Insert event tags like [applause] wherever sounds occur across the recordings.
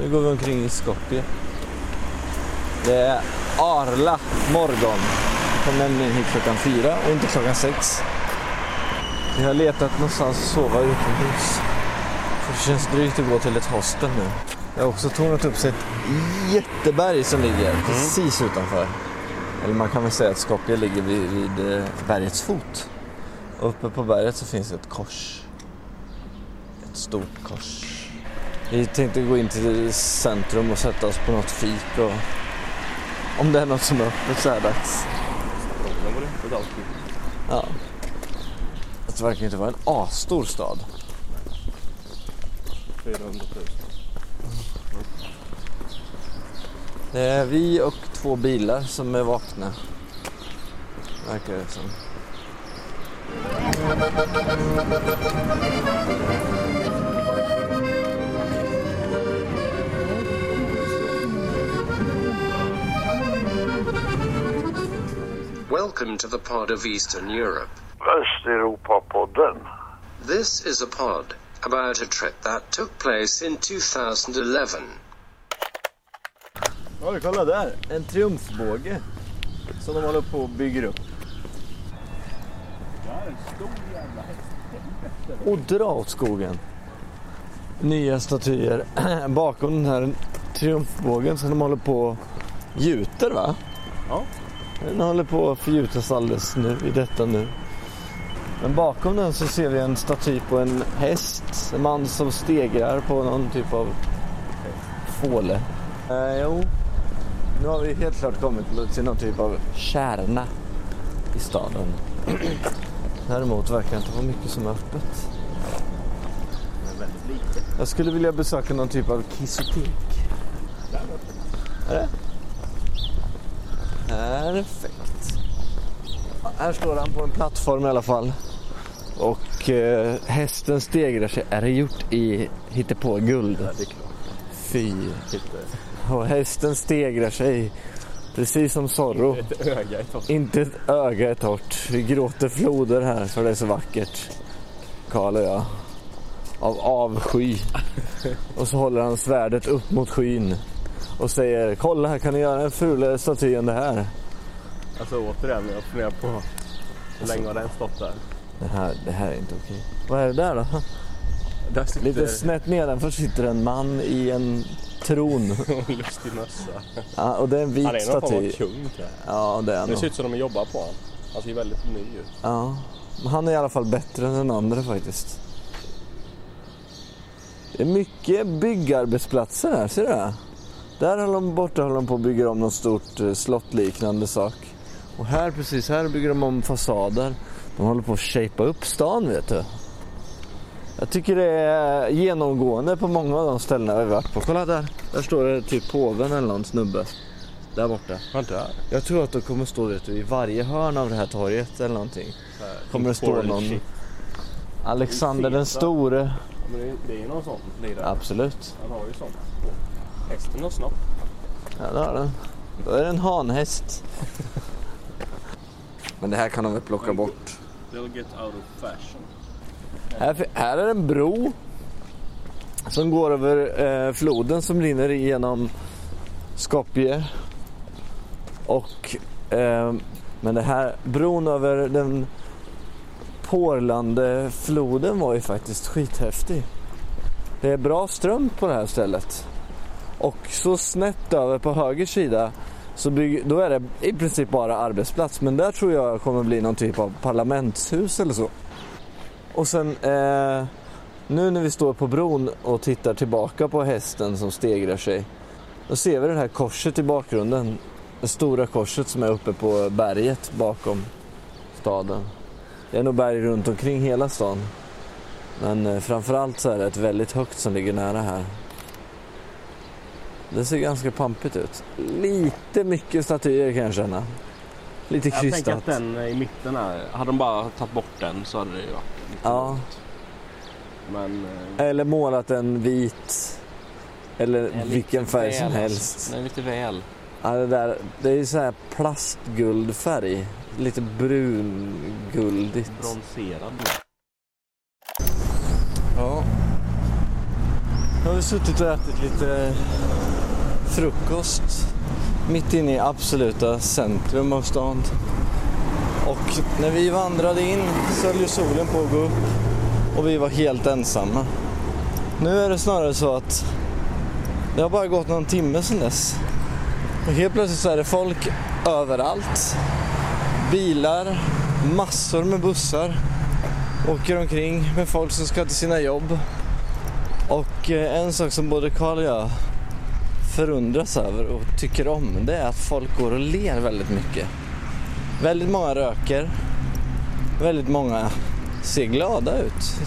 Nu går vi omkring i Skopje. Det är Arla morgon. Jag kom nämligen hit klockan fyra och inte klockan sex. Jag har letat någonstans att sova utomhus. För det känns drygt att gå till ett hostel nu. Det har också tornat upp sig ett jätteberg som ligger precis utanför. Eller man kan väl säga att Skopje ligger vid, vid eh, bergets fot. Och uppe på berget så finns ett kors. Ett stort kors. Vi tänkte gå in till centrum och sätta oss på något fik och om det är något som är öppet så här dags. Ja. Det verkar inte vara en asstor stad. 400 000. Det är vi och två bilar som är vakna. Verkar det som. Welcome to the pod of Eastern Europe. Östeuropa-podden. This is a pod about a trip that took place in 2011. Oj, kolla där! En triumfbåge. Som de håller på och bygger upp. Och dra åt skogen. Nya statyer [clears throat] bakom den här triumfbågen som de håller på och gjuter va? Ja. Den håller på att förgjutas alldeles nu i detta nu. Men bakom den så ser vi en staty på en häst. En man som stegrar på någon typ av fåle. Eh, jo, nu har vi helt klart kommit till någon typ av kärna i staden. [clears throat] Däremot verkar det inte vara mycket som är öppet. Jag skulle vilja besöka någon typ av kissotek. Är det? Perfekt. Här står han på en plattform i alla fall. Och eh, hästen stegrar sig. Är det gjort i hittepå-guld? Ja, det är klart. Fy. Och hästen stegrar sig. Precis som Zorro. Ett öga. Inte ett öga är torrt. Vi gråter floder här för det är så vackert. Karl och jag. Av avsky. Och så håller han svärdet upp mot skyn. Och säger kolla här kan ni göra en fulare staty än det här. Alltså återigen, jag funderar på hur länge har den stått där? Det här, det här är inte okej. Vad är det där då? Där sitter Lite snett nedanför sitter en man i en tron. [laughs] lustig mössa. Ja, och det är en vit Han är någon form staty. av kung tror jag. Ja, det är han Det ser ut som de jobbar på honom. Han ser väldigt ny ut. Ja, men han är i alla fall bättre än den andra faktiskt. Det är mycket byggarbetsplatser här, ser du det? Där håller de borta håller de på att bygga om något stort eh, slottliknande sak. Och här precis här bygger de om fasader. De håller på att shapea upp stan vet du. Jag tycker det är genomgående på många av de ställena vi har varit på. Kolla där, där står det typ påven eller någon snubbe. Där borta. Där. Jag tror att det kommer stå vet du, i varje hörn av det här torget eller någonting. Kommer det stå någon. Alexander den store. Men det är ju någon sån lirare. Absolut. Han har ju sånt. Hästen har snopp. Ja, det har den. Då är det en hanhäst. Men det här kan de väl plocka bort. They'll get out of fashion. Här, här är en bro. Som går över eh, floden som rinner igenom Skopje. Och eh, men det här bron över den porlande floden var ju faktiskt skithäftig. Det är bra ström på det här stället. Och så snett över på höger sida så bygger, då är det i princip bara arbetsplats. Men där tror jag kommer bli någon typ av parlamentshus eller så. Och sen eh, nu när vi står på bron och tittar tillbaka på hästen som stegrar sig. Då ser vi det här korset i bakgrunden. Det stora korset som är uppe på berget bakom staden. Det är nog berg runt omkring hela stan. Men eh, framförallt så är det ett väldigt högt som ligger nära här. Det ser ganska pampigt ut. Lite mycket statyer kan jag känna. Lite Jag tänker krystat. att den i mitten här, hade de bara tagit bort den så hade det ju varit lite Ja. Men... eh, Eller målat en vit. Eller vilken färg som väl, helst. Alltså. Den är lite väl. Ja, det, där, det är ju så här plastguldfärg. Lite brunguldigt. Bronserad. Ja. Nu har vi suttit och ätit lite frukost mitt inne i absoluta centrum av stan. Och när vi vandrade in så höll ju solen på att gå upp och vi var helt ensamma. Nu är det snarare så att det har bara gått någon timme sedan dess. Och helt plötsligt så är det folk överallt. Bilar, massor med bussar åker omkring med folk som ska till sina jobb. Och eh, en sak som både Karl och jag förundras över och tycker om det är att folk går och ler väldigt mycket. Väldigt många röker. Väldigt många ser glada ut.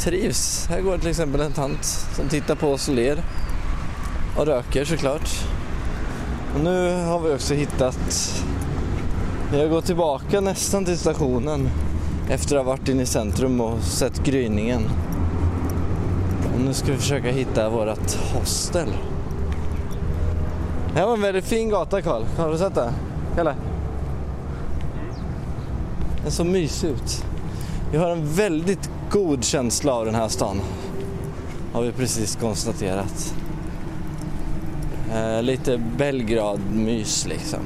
Trivs. Här går till exempel en tant som tittar på oss och ler. Och röker såklart. Och nu har vi också hittat... Vi har gått tillbaka nästan till stationen efter att ha varit inne i centrum och sett gryningen. Och nu ska vi försöka hitta vårt hostel. Det här var en väldigt fin gata Karl. Har du sett det? Kalle? Den såg mysig ut. Vi har en väldigt god känsla av den här stan. Har vi precis konstaterat. Eh, lite Belgrad-mys liksom.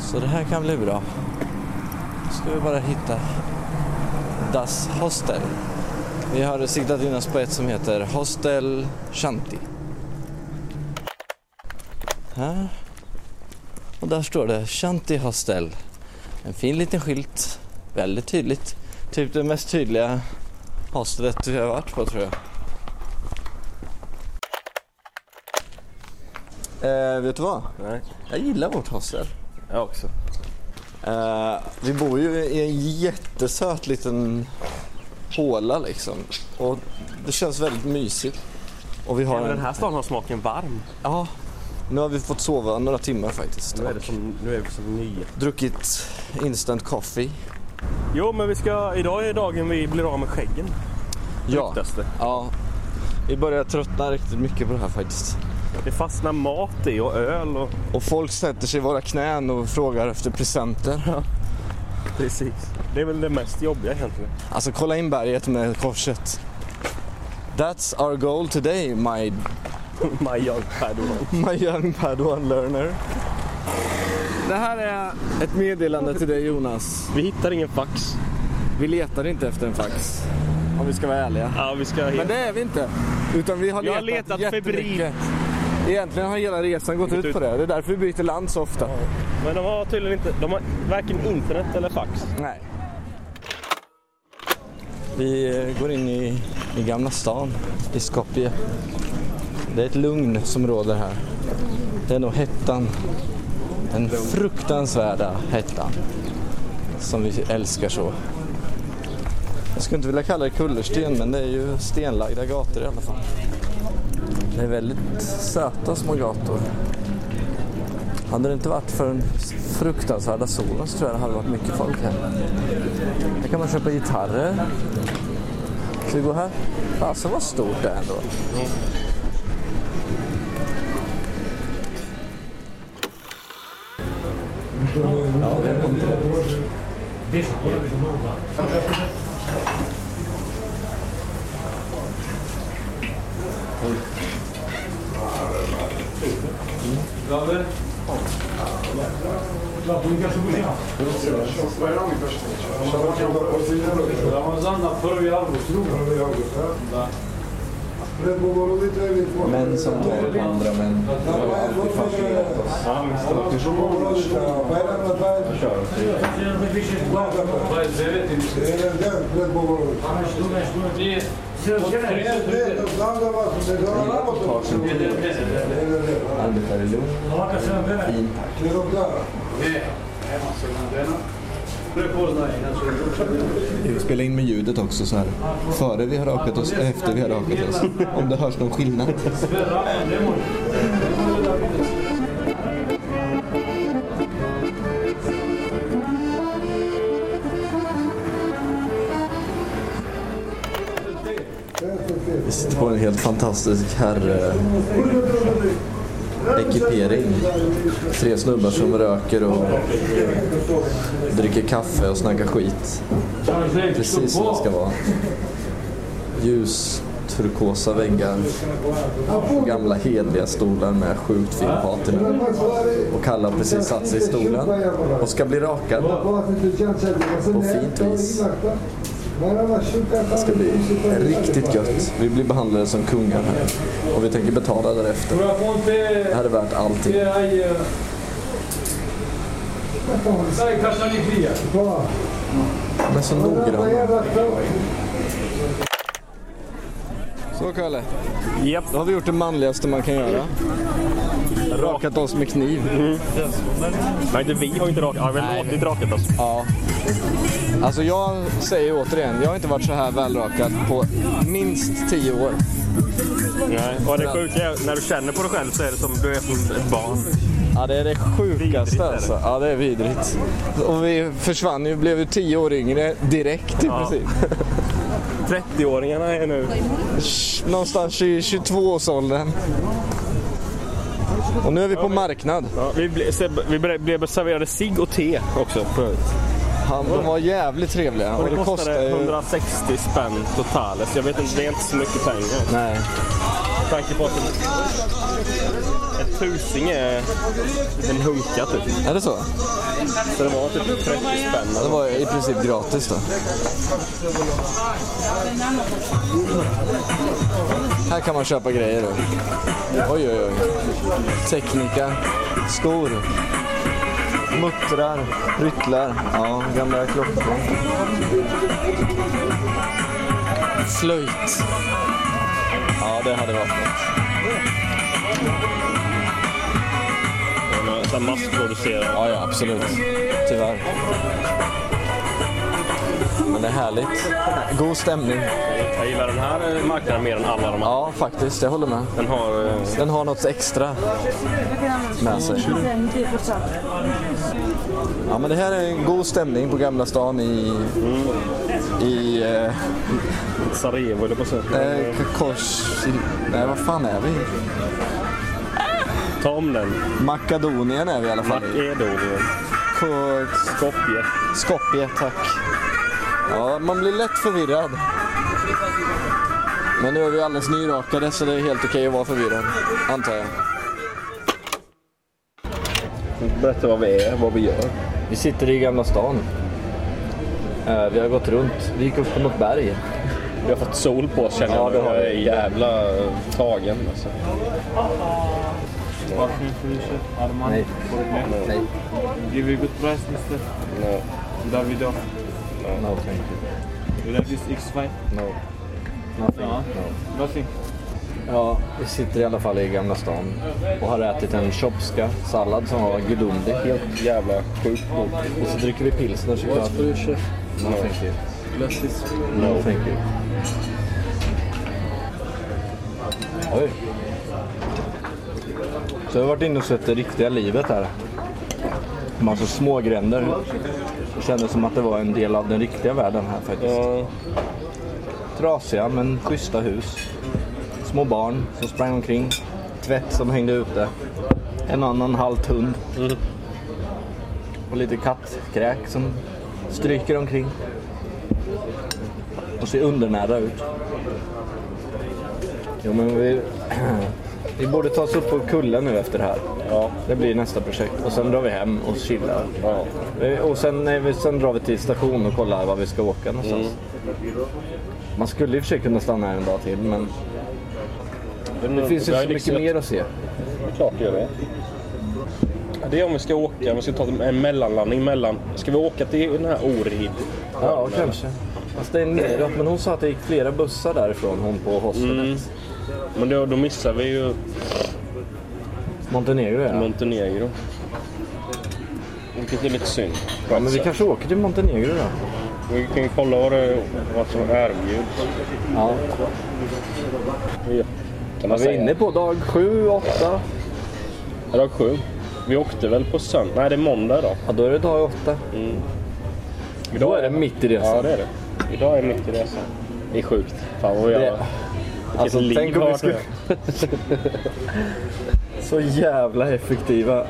Så det här kan bli bra. Nu ska vi bara hitta Das Hostel. Vi har siktat in oss på ett som heter Hostel Shanti. Här. Och där står det Shanti Hostel. En fin liten skylt. Väldigt tydligt. Typ det mest tydliga hostelet vi har varit på tror jag. Eh, vet du vad? Nej, Jag gillar vårt hostel. jag också. Eh, vi bor ju i en jättesöt liten håla liksom. Och det känns väldigt mysigt. Och vi har Ja, men en... den här stan har smaken varm. Ja, nu har vi fått sova några timmar faktiskt. Nu är, det som, nu är vi som nya. druckit instant coffee. Jo, men vi ska, idag är dagen vi blir av med skäggen. Ja, Ryktas det. ja. Vi börjar tröttna riktigt mycket på det här faktiskt. Det fastnar mat i och öl och... Och folk sätter sig i våra knän och frågar efter presenter. Precis. Det är väl det mest jobbiga egentligen. Alltså kolla in berget med korset. That's our goal today, my, [laughs] My young padawan. my young padawan learner. Det här är ett meddelande till dig Jonas. Vi hittar ingen fax. Vi letar inte efter en fax. Om vi ska vara ärliga. Ja, vi ska... Men det är vi inte. Utan vi har har letat, letat jättemycket. febrilt. Egentligen har hela resan gått Gått ut ut. på det. Det är därför vi byter land så ofta. Men de har tydligen inte... De har varken internet eller fax. Nej. Vi eh, går in i, i Gamla stan i Skopje. Det är ett lugn som råder här. Det är nog hettan. Den fruktansvärda hettan. Som vi älskar så. Jag skulle inte vilja kalla det kullersten men det är ju stenlagda gator i alla fall. Det är väldigt söta små gator. Hade det inte varit för den fruktansvärda solen så tror jag det hade varit mycket folk här. Här kan man köpa gitarrer. Ska vi gå här? Fasen vad stort det är ändå. Ahora encontramos. Dobry? Dla pójka czy później? Szanowni Państwo, Män som tar på andra män. Det har alltid fascinerat oss. Arbetar i Lund. Fin vi spelar in med ljudet också så här. Före vi har rakat oss, efter vi har rakat oss. Om det hörs någon skillnad. Vi sitter på en helt fantastisk herre ekipering. Tre snubbar som röker och dricker kaffe och snackar skit. Precis som det ska vara. ljus turkosa väggar. Gamla hedliga stolar med sjukt fin patina. Och Kalle har precis satt sig i stolen och ska bli rakad. På fint vis. Det ska bli riktigt gött. Vi blir behandlade som kungar här. Och vi tänker betala därefter. Det här är värt allting. Men så noggrann. Så Kalle, Japp. då har vi gjort det manligaste man kan göra. Rakat oss med kniv. Nej, inte vi har inte rakat. Ja, vi har rakat oss. Ja. Alltså jag säger återigen, jag har inte varit så här välrakad på minst tio år. Nej. Och det sjuka är, när du känner på dig själv så är det som du är som ett barn. Ja, det är det sjukaste det. alltså. Ja, det är vidrigt. Och vi försvann ju, blev ju tio år yngre direkt i Ja. princip. [laughs] 30-åringarna är nu... Någonstans i 22-årsåldern. Och nu är vi på marknad. Ja, vi, ble, se- vi ble- blev serverade cigg och te också förut. Han, de var jävligt trevliga. Och det, kostar kostade ju... 160 spänn totalt. Så jag vet inte, det är inte så mycket pengar. Nej. Med tanke på att en, en tusing är en hunka typ. Är det så? Så det var typ 30 spänn. Det var i princip gratis då. Här kan man köpa grejer då. Oj, oj, oj. Teknika, skor, muttrar, ryttlar, ja, gamla klockor. Flöjt. Ja, det hade varit något. Massproducerad. Ja, ja, absolut. Tyvärr. Men det är härligt. God stämning. Jag gillar den här marknaden mer än alla de andra. Ja, faktiskt. Jag håller med. Den har... eh, Den har något extra med sig. Ja, men det här är en god stämning på Gamla stan i, i eh, Sarajevo eller på så. eh, Kors... Nej, vad fan är vi? Ta om den. Makedonien är vi i alla fall. Makedonien. Ko- Skopje. Skopje, tack. Ja, man blir lätt förvirrad. Men nu är vi alldeles nyrakade så det är helt okej att vara förvirrad, antar jag. Berätta vad vi är, vad vi gör. Vi sitter i Gamla stan. Eh, Vi har gått runt. Vi gick upp på något berg. Vi har fått sol på oss känner Ja, jag. jag är jävla tagen alltså. Nej. Nej. Give you good price, Mr. No. Davido. No, thank you. You like this X5? No. Nothing. Ja. No. Nothing. Ja, vi sitter i alla fall i Gamla stan och har ätit en chopska sallad som var gudomlig. Helt jävla sjukt god. Och så dricker vi pilsner såklart. No, thank you. No, thank you. Oj. Så jag har varit inne och sett det riktiga livet här. Massa små gränder. Det kändes som att det var en del av den riktiga världen här faktiskt. Ja, Trasiga men schyssta hus. Små barn som sprang omkring. Tvätt som hängde ute. En annan halt hund. Och lite kattkräk som stryker omkring. Och ser undernärda ut. Jo men vi, [clears throat] vi borde ta oss upp på kullen nu efter det här. ja, Det blir nästa projekt. Och sen drar vi hem och chillar. ja. Eh, Och sen, nej, sen drar vi till station och kollar var vi ska åka någonstans. Man skulle i och för sig kunna stanna här en dag till men det finns ju så mycket mer att se. Klart det gör det. Det är om vi ska åka, om vi ska ta en mellanlandning mellan. Ska vi åka till den här Ohrid? Ja, kanske. Fast det är neråt. Men hon sa att det gick flera bussar därifrån, hon på hostelet. Mm. Men då, då missar vi ju Montenegro ja. Montenegro. Vilket är lite synd. ja. Men vi kanske åker till Montenegro då. Vi kan ju kolla vad, det, vad som erbjuds. Ja. Ja. Kan man vi säga. inne på dag sju, åtta? Dag sju. Vi åkte väl på söndag? Nej, det är måndag idag. Ja, då är det dag åtta. Då är det mitt i resan. Ja, det är det. Idag är det mitt i resan. Det är sjukt. Fan vad jag... Det- Alltså, liv tänk om vi skulle... [laughs] Så jävla effektiva.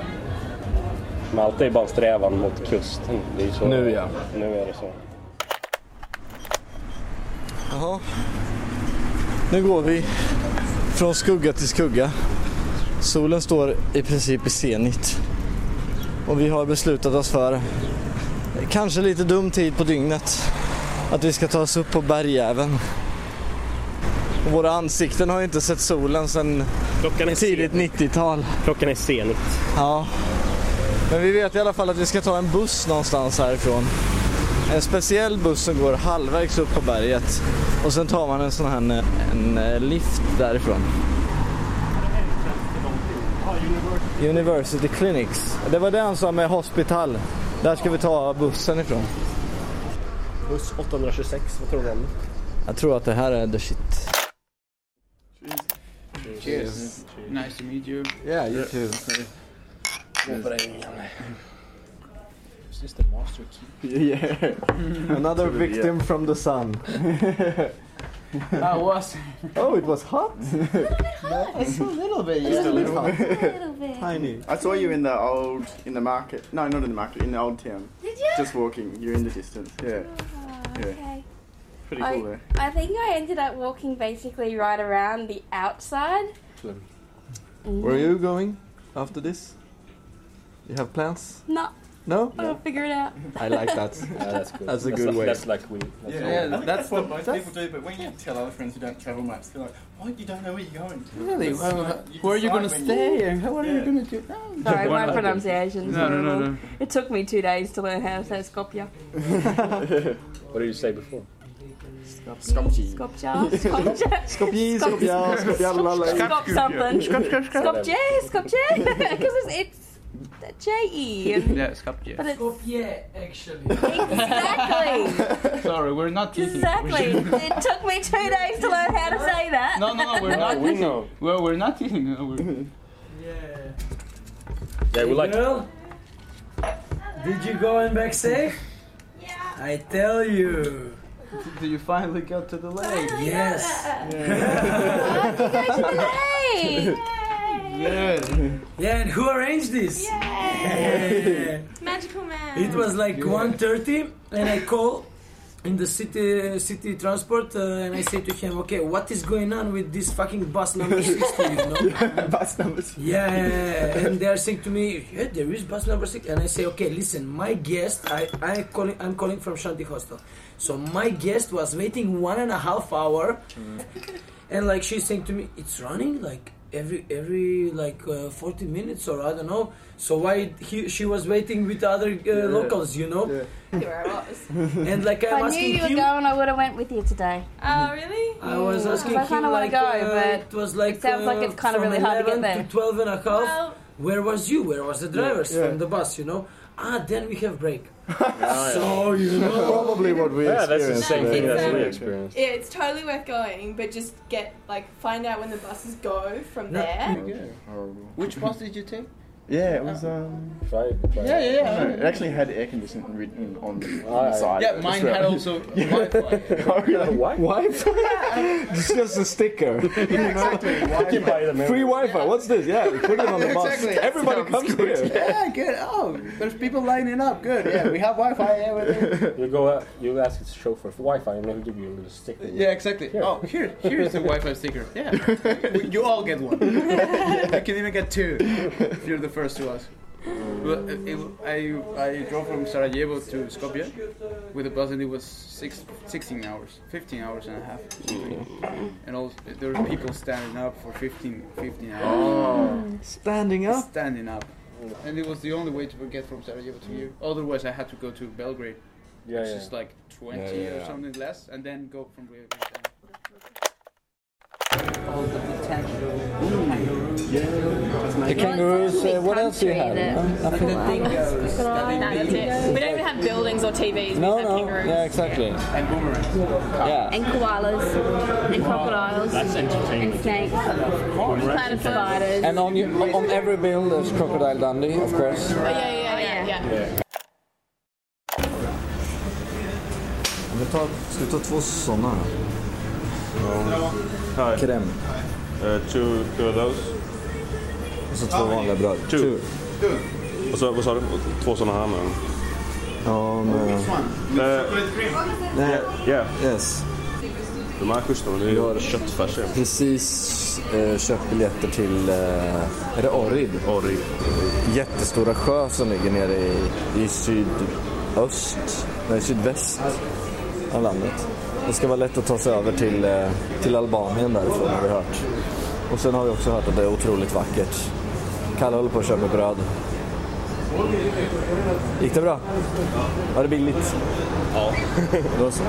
Men allt är bara en strävan mot kusten. Det är ju så... Nu, ja. Nu är det så. Jaha. Nu går vi från skugga till skugga. Solen står i princip i zenit. Och vi har beslutat oss för, kanske lite dum tid på dygnet, att vi ska ta oss upp på bergjäveln. Och våra ansikten har ju inte sett solen sedan tidigt sen. 90-tal. Klockan är senigt. Ja. Men vi vet i alla fall att vi ska ta en buss någonstans härifrån. En speciell buss som går halvvägs upp på berget. Och sen tar man en sån här en eh, lift därifrån. University Clinics. Det var det han sa med Hospital. Där ska vi ta bussen ifrån. Buss 826, vad tror du om? Jag tror att det här är the shit. Cheers. Nice to meet you. Yeah, you too. [laughs] Is this the master key? [laughs] Yeah. [laughs] Another victim from the sun. Ah, I was. Oh, it was hot. It's a little bit, Just a yeah. little hot. little bit. Tiny. I saw you in the old, in the market. No, not in the market, in the old town. Did you? Just walking. You're in the distance. Yeah, Oh, Yeah. Okay. pretty I, cool there. I think I ended up walking basically right around the outside. Mm. Where are you going after this? You have plans? No, No? I'll figure it out. [laughs] I like that. [laughs] Yeah, that's good. That's a that's good like, way. That's like we. That's Yeah, all. that's what most that's- people do, but when you tell other friends who don't travel much, they're like, what? You don't know where you're going? Really? Well, like, you where are you going to when stay and how, what are you going to do? No, [laughs] Sorry, my not? pronunciation's no, no, no. no. It took me two days to learn how to say Skopje. What did you say before? Skopje. Skopje. Skopje. Skopje, Skop- Skopje, Skopje, lalala. Skop something. Skopje. Skopje. Because it's, it's J-E. Yeah, Skopje. But it's Yeah, actually. exactly. Sorry, we're not teasing. Exactly. It took me two days to learn how to say that. No, no, no, we're not we teasing. know. Well, we're not teasing. No, we're... Yeah. Yeah, we like. Girl, did you go in back safe? Yeah. I tell you. [laughs] Did you finally get to the lake? Yes. Yay! Good. [laughs] Yeah, and who arranged this? Yeah. Magical man. It was like 1.30 and I call in the city city transport uh, and I say to him, okay, what is going on with this fucking bus number 60, you know? [laughs] Bus numbers. Yeah, yeah, yeah. and they are saying to me, yeah, there is bus number six, and I say, okay, listen, my guest, I, I calling, I'm calling from Shanti Hostel, so my guest was waiting one and a half hour, and like she's saying to me, it's running like every every like uh, 40 minutes or I don't know. So why he, she was waiting with other uh, locals, you know? Where I was. And like If I'm I knew you were him, going, I would have went with you today. Oh, really? I was asking I him kinda wanna like go, uh, but it was like it sounds like uh, it's kinda really hard to get there. to 12 and a half. Well, Where was you? Where was the drivers Yeah. from the bus? You know. Ah, then we have break. [laughs] so you [laughs] know. Probably what we Yeah, that's the experienced same thing today. as we Yeah. experienced. Yeah, it's totally worth going, but just get like find out when the buses go from No. there. Horrible. Which bus did you take? Yeah, it was. Um, Try, try. Yeah, yeah, yeah. no, it actually had air conditioning written on the, on the side. Yeah, mine had also [laughs] Wi-Fi. [laughs] oh, really? What? Wi-Fi? it's [laughs] just a sticker. You can buy them Free Wi-Fi. What's this? Yeah, we put it on the bus. Exactly. Everybody Sounds comes good. here. Yeah, good. Oh, there's people lining up. Good. Yeah, we have Wi-Fi. Everything. You go out, you ask the chauffeur for Wi-Fi, and they'll give you a little sticker. Yeah, exactly. Here. Oh, here, here's the Wi-Fi sticker. Yeah, you all get one. you can even get two if you're the first to us. Well, it, it, I I drove from Sarajevo to Skopje with a bus, and it was six, 16 hours, 15 hours and a half. Mm-hmm. And all there were people standing up for 15, 15 hours, oh. Standing up. standing up. And it was the only way to get from Sarajevo to here. Otherwise, I had to go to Belgrade, Yeah, which yeah. is like 20 Yeah, yeah, or something less, and then go from Belgrade down. All the potential The kangaroos. Uh, what else do you have? Huh? Nothing? dingoes, No, that's it. We don't even have buildings or TVs. No, we just have no. kangaroos. Yeah, exactly. and boomerangs. Yeah. and koalas, and crocodiles, That's entertaining. and snakes, planet spiders. And on you, on every bill there's Crocodile Dundee, of course. Oh, yeah, yeah, yeah, yeah. Yeah. Vi tar, ska vi ta två sådana? Hi. Crème. Uh, two, two of those. Och så två vanliga bröd. Two. Och så, vad sa du? Två sådana här med. Ja, med... Uh, Nej, yeah. yes. De här schyssta, men det är ju köttfärs. Precis eh, köpt biljetter till, eh, är det Orrid? Orrid. Jättestora sjö som ligger nere i, i sydöst, nej sydväst av landet. Det ska vara lätt att ta sig över till, eh, till Albanien därifrån har vi hört. Och sen har vi också hört att det är otroligt vackert. Kalle håller på att köpa bröd. Gick det bra? Var det billigt? Ja. [laughs] Då så.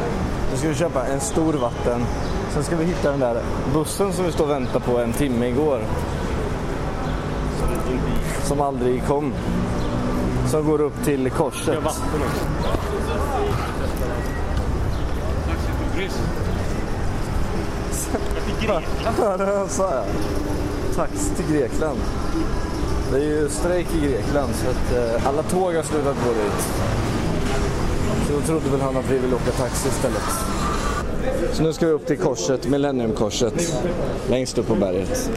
Nu ska vi köpa en stor vatten. Sen ska vi hitta den där bussen som vi står och väntar på en timme igår. Som aldrig kom. Som går upp till korset. [laughs] Ja, det sa jag. Tax till Grekland. Det är ju strejk i Grekland så att eh, alla tåg har slutat gå dit. Så då trodde väl han att vi ville åka taxi istället. Så nu ska vi upp till korset, Millenniumkorset. Längst upp på berget.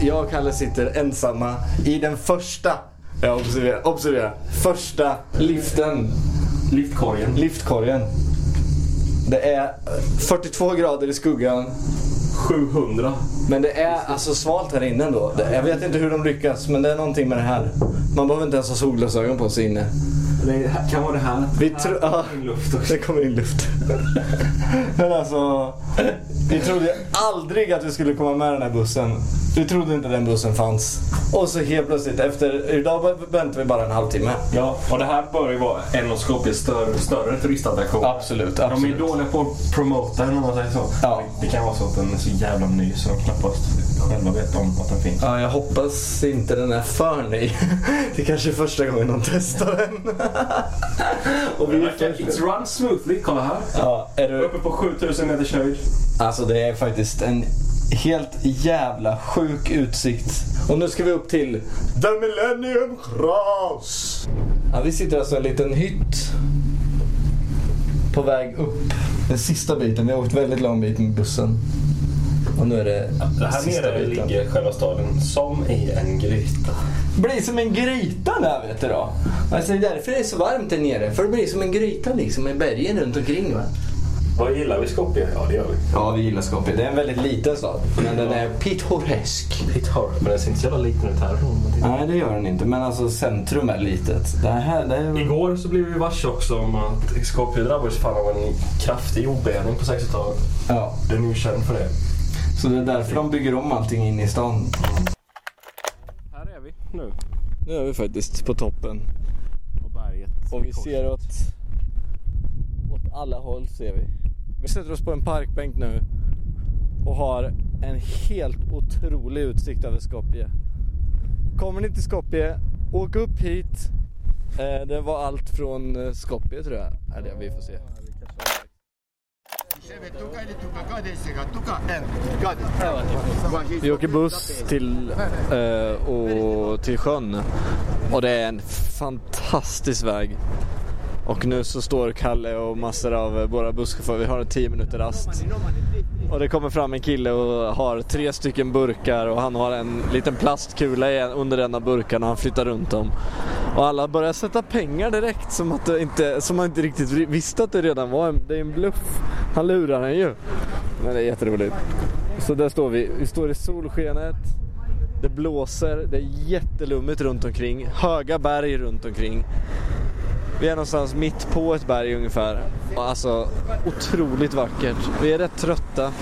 Jag och Kalle sitter ensamma i den första, ja, observera, observera, första liften. Liftkorgen. Liftkorgen. Det är eh, 42 grader i skuggan. 700. Men det är alltså svalt här inne ändå. Jag vet inte hur de lyckas, men det är någonting med det här. Man behöver inte ens ha solglasögon på sig inne. Det kan vara det här. Vi tro- ja, det kommer in luft. [laughs] Men alltså, vi trodde aldrig att vi skulle komma med den här bussen. Vi trodde inte den bussen fanns. Och så helt plötsligt, efter, idag väntade vi bara en halvtimme. Ja, och det här bör ju vara en av Skopjes större, större turistattraktioner. Absolut, De är absolut. dåliga på att promota den om man säger så. Ja. Det kan vara så att den är så jävla ny så de knappast själva vet om att den finns. Ja, jag hoppas inte den är för ny. [laughs] Det kanske är första gången de testar den. [laughs] Och vi är It's run smoothly, kolla här. Ja, är du... Uppe på 7000 meters höjd. Alltså det är faktiskt en helt jävla sjuk utsikt. Och nu ska vi upp till The Millennium Cross. Ja, vi sitter alltså i en liten hytt. På väg upp. Den sista biten. Vi har åkt väldigt lång bit med bussen. Och nu är det Det här nere ligger själva staden som i en gryta. blir som en gryta där vet du då. Alltså det är därför det är så varmt där nere. För det blir som en gryta liksom med bergen runt omkring va. Vad gillar vi Skopje? Ja, det gör vi. Ja, vi gillar Skopje. Det är en väldigt liten stad. Men den är pittoresk. Pitthor. Men den ser inte så jävla liten ut här. Nej, det gör den inte. Men alltså centrum är litet. Det här, det är... Igår så blev vi varse också om att Skopje drabbades fan av en kraftig jordbävning på 60-talet. Ja. Den är ju känd för det. Så det är därför de bygger om allting inne i stan. Här är vi nu. Nu är vi faktiskt på toppen. På berget. Och vi ser åt, åt alla håll ser vi. Vi sätter oss på en parkbänk nu och har en helt otrolig utsikt över Skopje. Kommer ni till Skopje, åk upp hit. Eh, det var allt från eh, Skopje tror jag. Eller vi får se. Vi åker buss till, eh, och, till sjön. Och det är en fantastisk väg. Och nu så står Kalle och massor av våra busschaufförer, vi har en 10 minuter rast. Och det kommer fram en kille och har tre stycken burkar och han har en liten plastkula under en av burkarna och han flyttar runt dem. Och alla börjar sätta pengar direkt som att det inte, som man inte riktigt visste att det redan var en, det är en bluff. Han lurar en ju. Men det är jätteroligt. Så där står vi, vi står i solskenet. Det blåser, det är jättelummigt runt omkring. Höga berg runt omkring. Vi är någonstans mitt på ett berg ungefär. Alltså otroligt vackert. Vi är rätt trötta.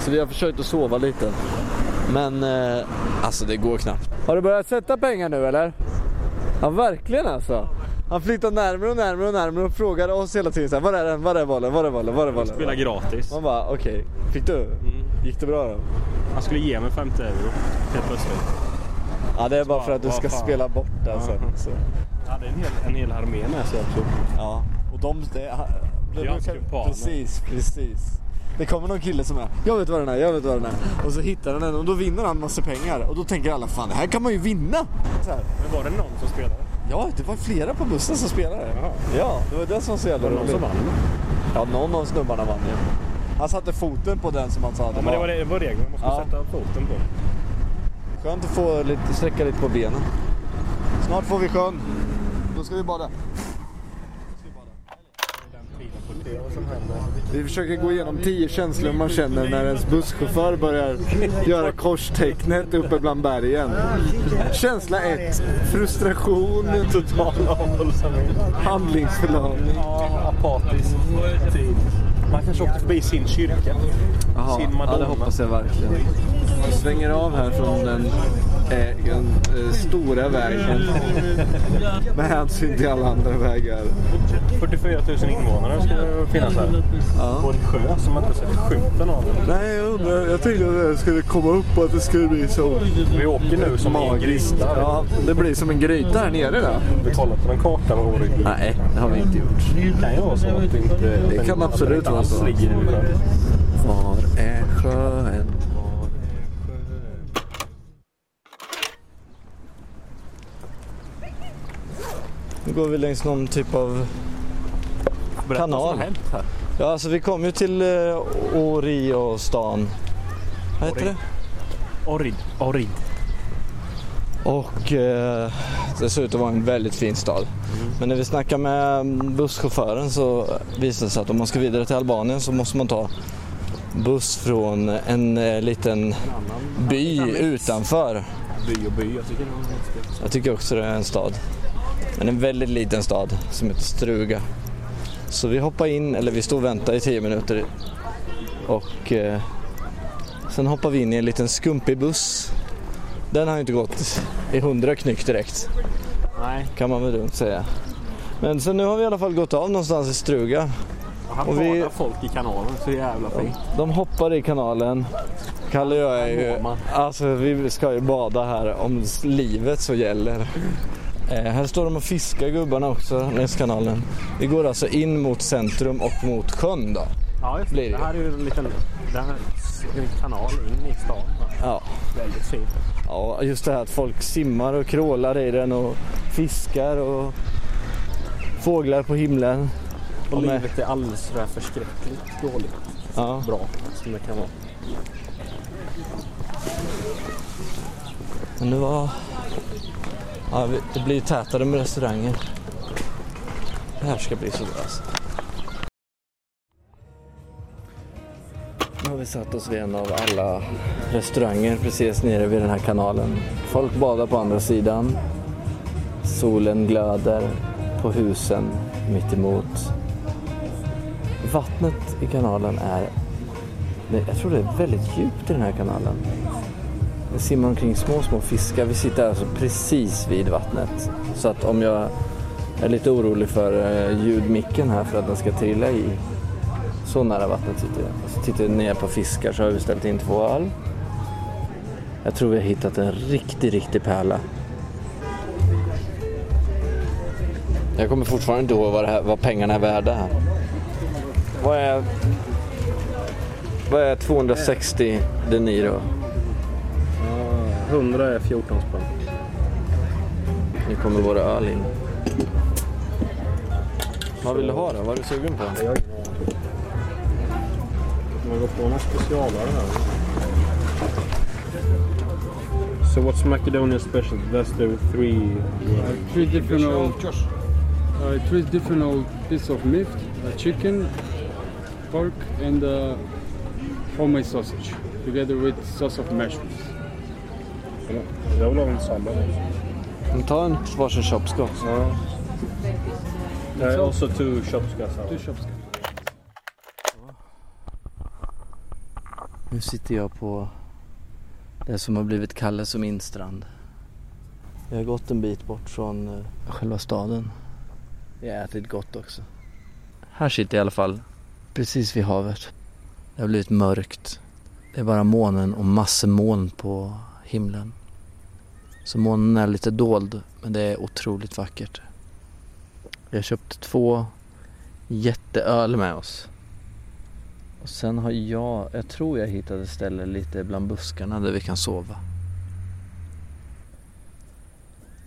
Så vi har försökt att sova lite. Men eh, alltså det går knappt. Har du börjat sätta pengar nu eller? Ja verkligen alltså. Han flyttar närmare och närmare och närmare och frågar oss hela tiden så här, var är den, var är bollen, var är bollen, var är bollen? Spela gratis. Man bara okej, fick du? Gick det bra då? Han skulle ge mig 50 euro helt plötsligt. Ja det är bara för att du ska fan. spela bort den sen. Så. Ja, det är en hel, en hel armé med sig också. Ja, och de... Det, Det hans kumpaner. Precis, precis. Det kommer någon kille som är, jag vet vad den är, jag vet vad den är. Och så hittar han den och då vinner han massa pengar. Och då tänker alla, fan det här kan man ju vinna! Så här. Men var det någon som spelade? Ja, det var flera på bussen som spelade. Jaha. Ja, det var det som var så jävla det roligt. som vann? Ja, någon av snubbarna vann ju. Han satte foten på den som han sa Ja, men det var, det var regeln. Man skulle Ja. sätta foten på. Skönt att få lite, sträcka lite på benen. Snart får vi sjön. Då ska vi bada. Se vad som händer. Vi försöker gå igenom tio känslor man känner när ens busschaufför börjar göra korstecknet uppe bland bergen. Känsla ett, Frustration. Total avhållsamhet. Handlingsförlamning. Ja, apatisk. Man kanske åkte förbi sin kyrka. Jaha, sin ja, Madonna. det hoppas jag verkligen. Vi svänger av här från den, den eh, stora vägen. Med hänsyn till alla andra vägar. 44 000 invånare ska det finnas här. Ja. På en sjö som man inte sett skymten av. Nej, jag undrar. Jag tänkte att det skulle komma upp och att det skulle bli så Vi åker nu som i en magiskt. gryta. Ja, det blir som en gryta här nere då. Vi kollar på en karta vad vore Nej, det har vi inte gjort. Det kan ju vara så att vi inte... Det kan absolut vara så. Var är sjön? Nu går vi längs någon typ av Berätta vad som kanal. hänt här. Ja, alltså vi kom ju till eh, Oriostan. Vad heter Ori. det? Orid. Orid. Och eh, det ser ut att vara en väldigt fin stad. Men när vi snackar med busschauffören så visar det sig att om man ska vidare till Albanien så måste man ta buss från en eh, liten by utanför. By och by. Jag tycker det. Jag tycker också det är en stad. Men en väldigt liten stad som heter Struga. Så vi hoppar in, eller vi stod och väntade i tio minuter. Och eh, sen hoppar vi in i en liten skumpig buss. Den har ju inte gått i hundra knyck direkt. Nej. Kan man väl lugnt säga. Men så nu har vi i alla fall gått av någonstans i Struga. Här Och vi- folk i kanalen. Så jävla fint. De hoppar i kanalen. Kalle och jag är ju, alltså vi ska ju bada här om livet så gäller. Eh, här står de och fiskar gubbarna också längs kanalen. Vi går alltså in mot centrum och mot sjön då. Ja, just det. det här är ju en liten det här är en kanal in i stan. Ja. Väldigt fint. ja, just det här att folk simmar och krålar i den och fiskar och fåglar på himlen. Och Och med- livet är alldeles sådär förskräckligt dåligt. Ja. Bra som det kan vara. Men det var... Ja, det blir tätare med restauranger. Det här ska bli så bra alltså. Nu har vi satt oss vid en av alla restauranger precis nere vid den här kanalen. Folk badar på andra sidan. Solen glöder på husen mitt emot. Vattnet i kanalen är... Jag tror det är väldigt djupt i den här kanalen. Det simmar omkring små, små fiskar. Vi sitter alltså precis vid vattnet. Så att om jag är lite orolig för eh, ljudmicken här för att den ska trilla i. Så nära vattnet sitter jag. Så tittar jag ner på fiskar så har vi ställt in två öl. Jag tror vi har hittat en riktig, riktig pärla. Jag kommer fortfarande inte ihåg vad, det här, vad pengarna är värda här. Vad är, vad är 260 deniro? 100 är 14 spänn. Nu kommer våra öl in. Vad vill du ha då? Vad är du sugen på? Man går på några specialare här. So what's Macedonian special? That's the three... three different old uh, three different old pieces of meat, uh, chicken, pork, and uh, homemade sausage, together with sauce of mushrooms. Jag vill ha en sallad. Ta en varsin chopscotch. Ja. Also two shopskas. Two shopskas. Nu sitter jag på det som har blivit Kalles och min strand. Vi har gått en bit bort från eh, själva staden. Vi har ätit gott också. Här sitter jag i alla fall precis vid havet. Det har blivit mörkt. Det är bara månen och massor moln på himlen. Så månen är lite dold men det är otroligt vackert. Vi har köpt två jätteöl med oss. Och sen har jag, jag tror jag hittade ett ställe lite bland buskarna där vi kan sova.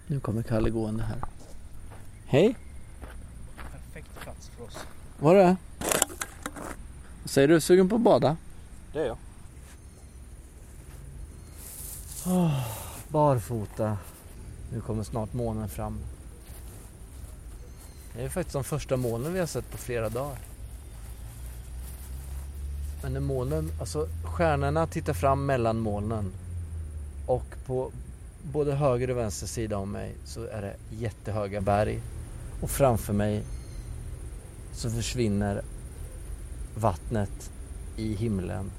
Nu kommer Kalle gående här. Hej! Perfekt plats för oss. Var det? Vad säger du? Sugen på att bada? Det är jag. Oh, barfota. Nu kommer snart månen fram. Det är faktiskt de första molnen vi har sett på flera dagar. Men när molnen, alltså stjärnorna tittar fram mellan molnen. Och på både höger och vänster sida om mig så är det jättehöga berg. Och framför mig så försvinner vattnet i himlen.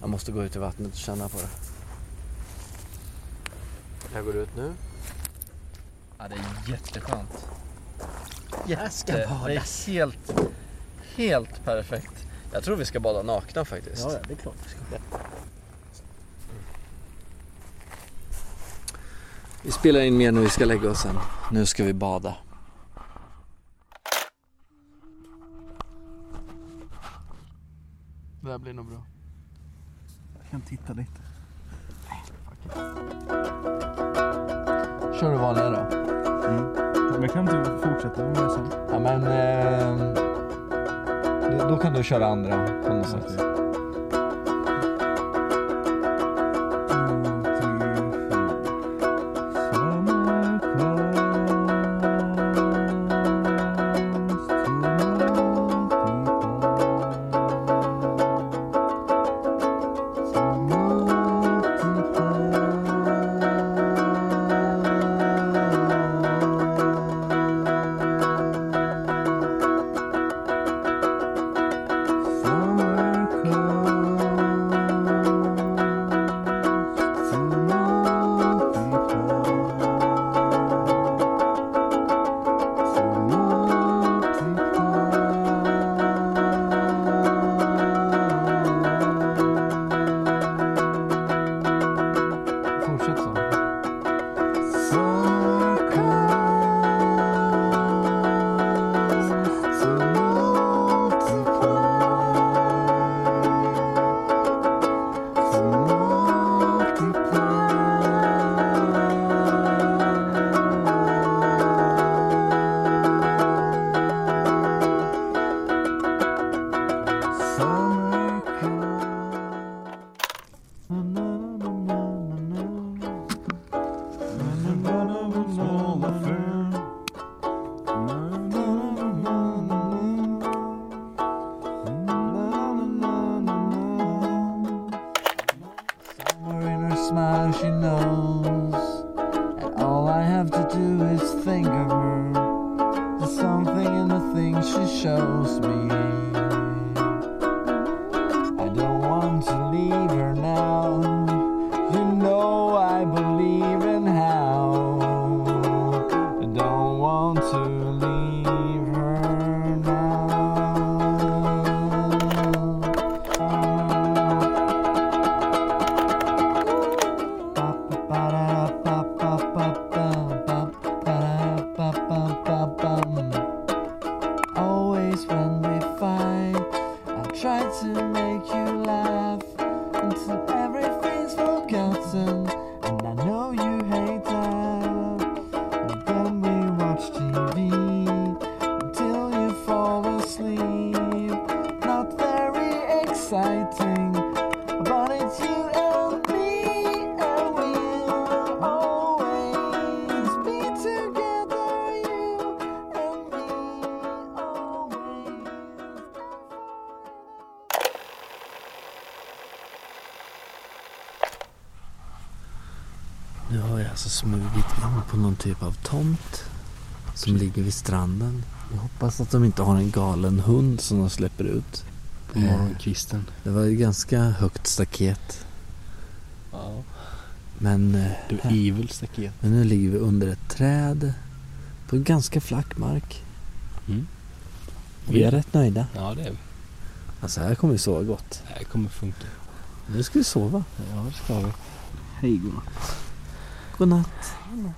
Jag måste gå ut i vattnet och känna på det. Jag går ut nu. Ja, det är jätteskönt. ska Jätte, det är helt, helt perfekt. Jag tror vi ska bada nakna faktiskt. Ja, ja, det är klart vi ska. Vi spelar in mer när vi ska lägga oss sen. Nu ska vi bada. Det här blir nog bra. Jag kan titta lite. Kör du vanliga då? Men kan inte fortsätta med det sen? Ja men... Eh, då, kan du köra andra på något sätt. you know. Smugit in på någon typ av tomt som ligger vid stranden. Jag hoppas att de inte har en galen hund som de släpper ut. På morgonkvisten. Det var ju ganska högt staket. Ja. Men, eh, Du här- evil staket. men nu ligger vi under ett träd på ganska flack mark. Mm. Vi är rätt nöjda. Ja, det är vi. Alltså här kommer vi sova gott. Det här kommer funka. Nu ska vi sova. Ja, det ska vi. Hej Godnatt. Godnatt.